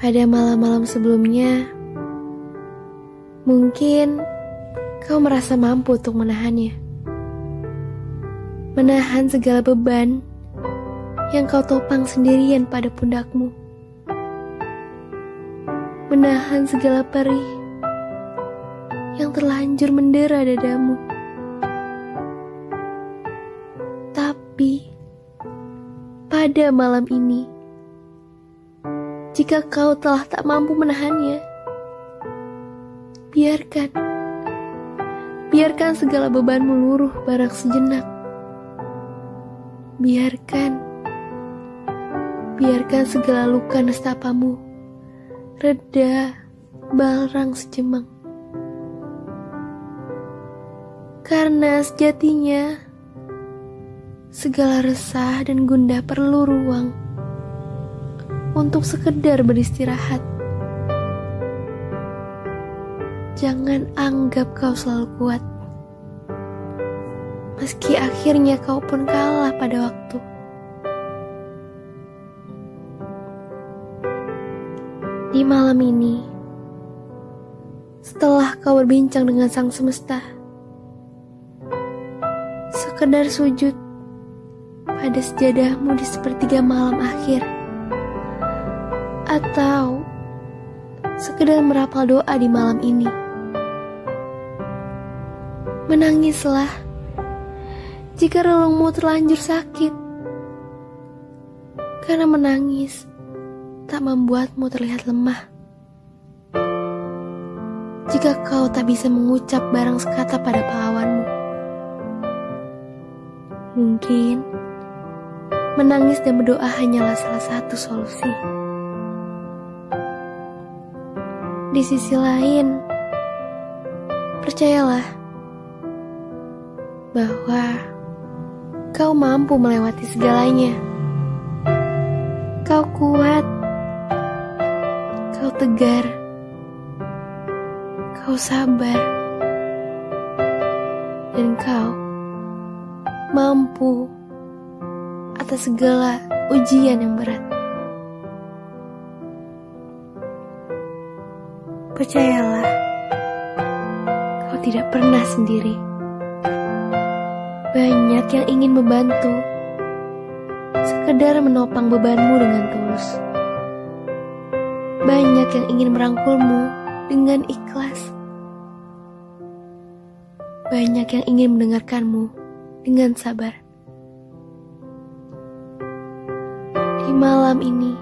Pada malam-malam sebelumnya, mungkin kau merasa mampu untuk menahannya. Menahan segala beban yang kau topang sendirian pada pundakmu. Menahan segala perih yang terlanjur mendera dadamu. Tapi pada malam ini, jika kau telah tak mampu menahannya, biarkan, biarkan segala bebanmu luruh barang sejenak. Biarkan, biarkan segala luka nestapamu reda barang sejemang. Karena sejatinya, segala resah dan gundah perlu ruang untuk sekedar beristirahat. Jangan anggap kau selalu kuat, meski akhirnya kau pun kalah pada waktu. Di malam ini, setelah kau berbincang dengan sang semesta, sekedar sujud pada sejadahmu di sepertiga malam akhir atau sekedar merapal doa di malam ini. Menangislah jika relungmu terlanjur sakit. Karena menangis tak membuatmu terlihat lemah. Jika kau tak bisa mengucap barang sekata pada pahlawanmu. Mungkin menangis dan berdoa hanyalah salah satu solusi. Di sisi lain, percayalah bahwa kau mampu melewati segalanya. Kau kuat, kau tegar, kau sabar, dan kau mampu atas segala ujian yang berat. Percayalah, kau tidak pernah sendiri. Banyak yang ingin membantu, sekedar menopang bebanmu dengan tulus. Banyak yang ingin merangkulmu dengan ikhlas. Banyak yang ingin mendengarkanmu dengan sabar. Di malam ini,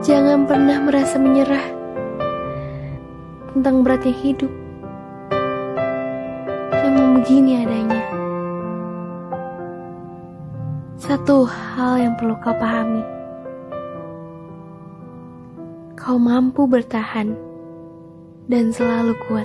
jangan pernah merasa menyerah tentang beratnya hidup. Memang begini adanya. Satu hal yang perlu kau pahami. Kau mampu bertahan dan selalu kuat.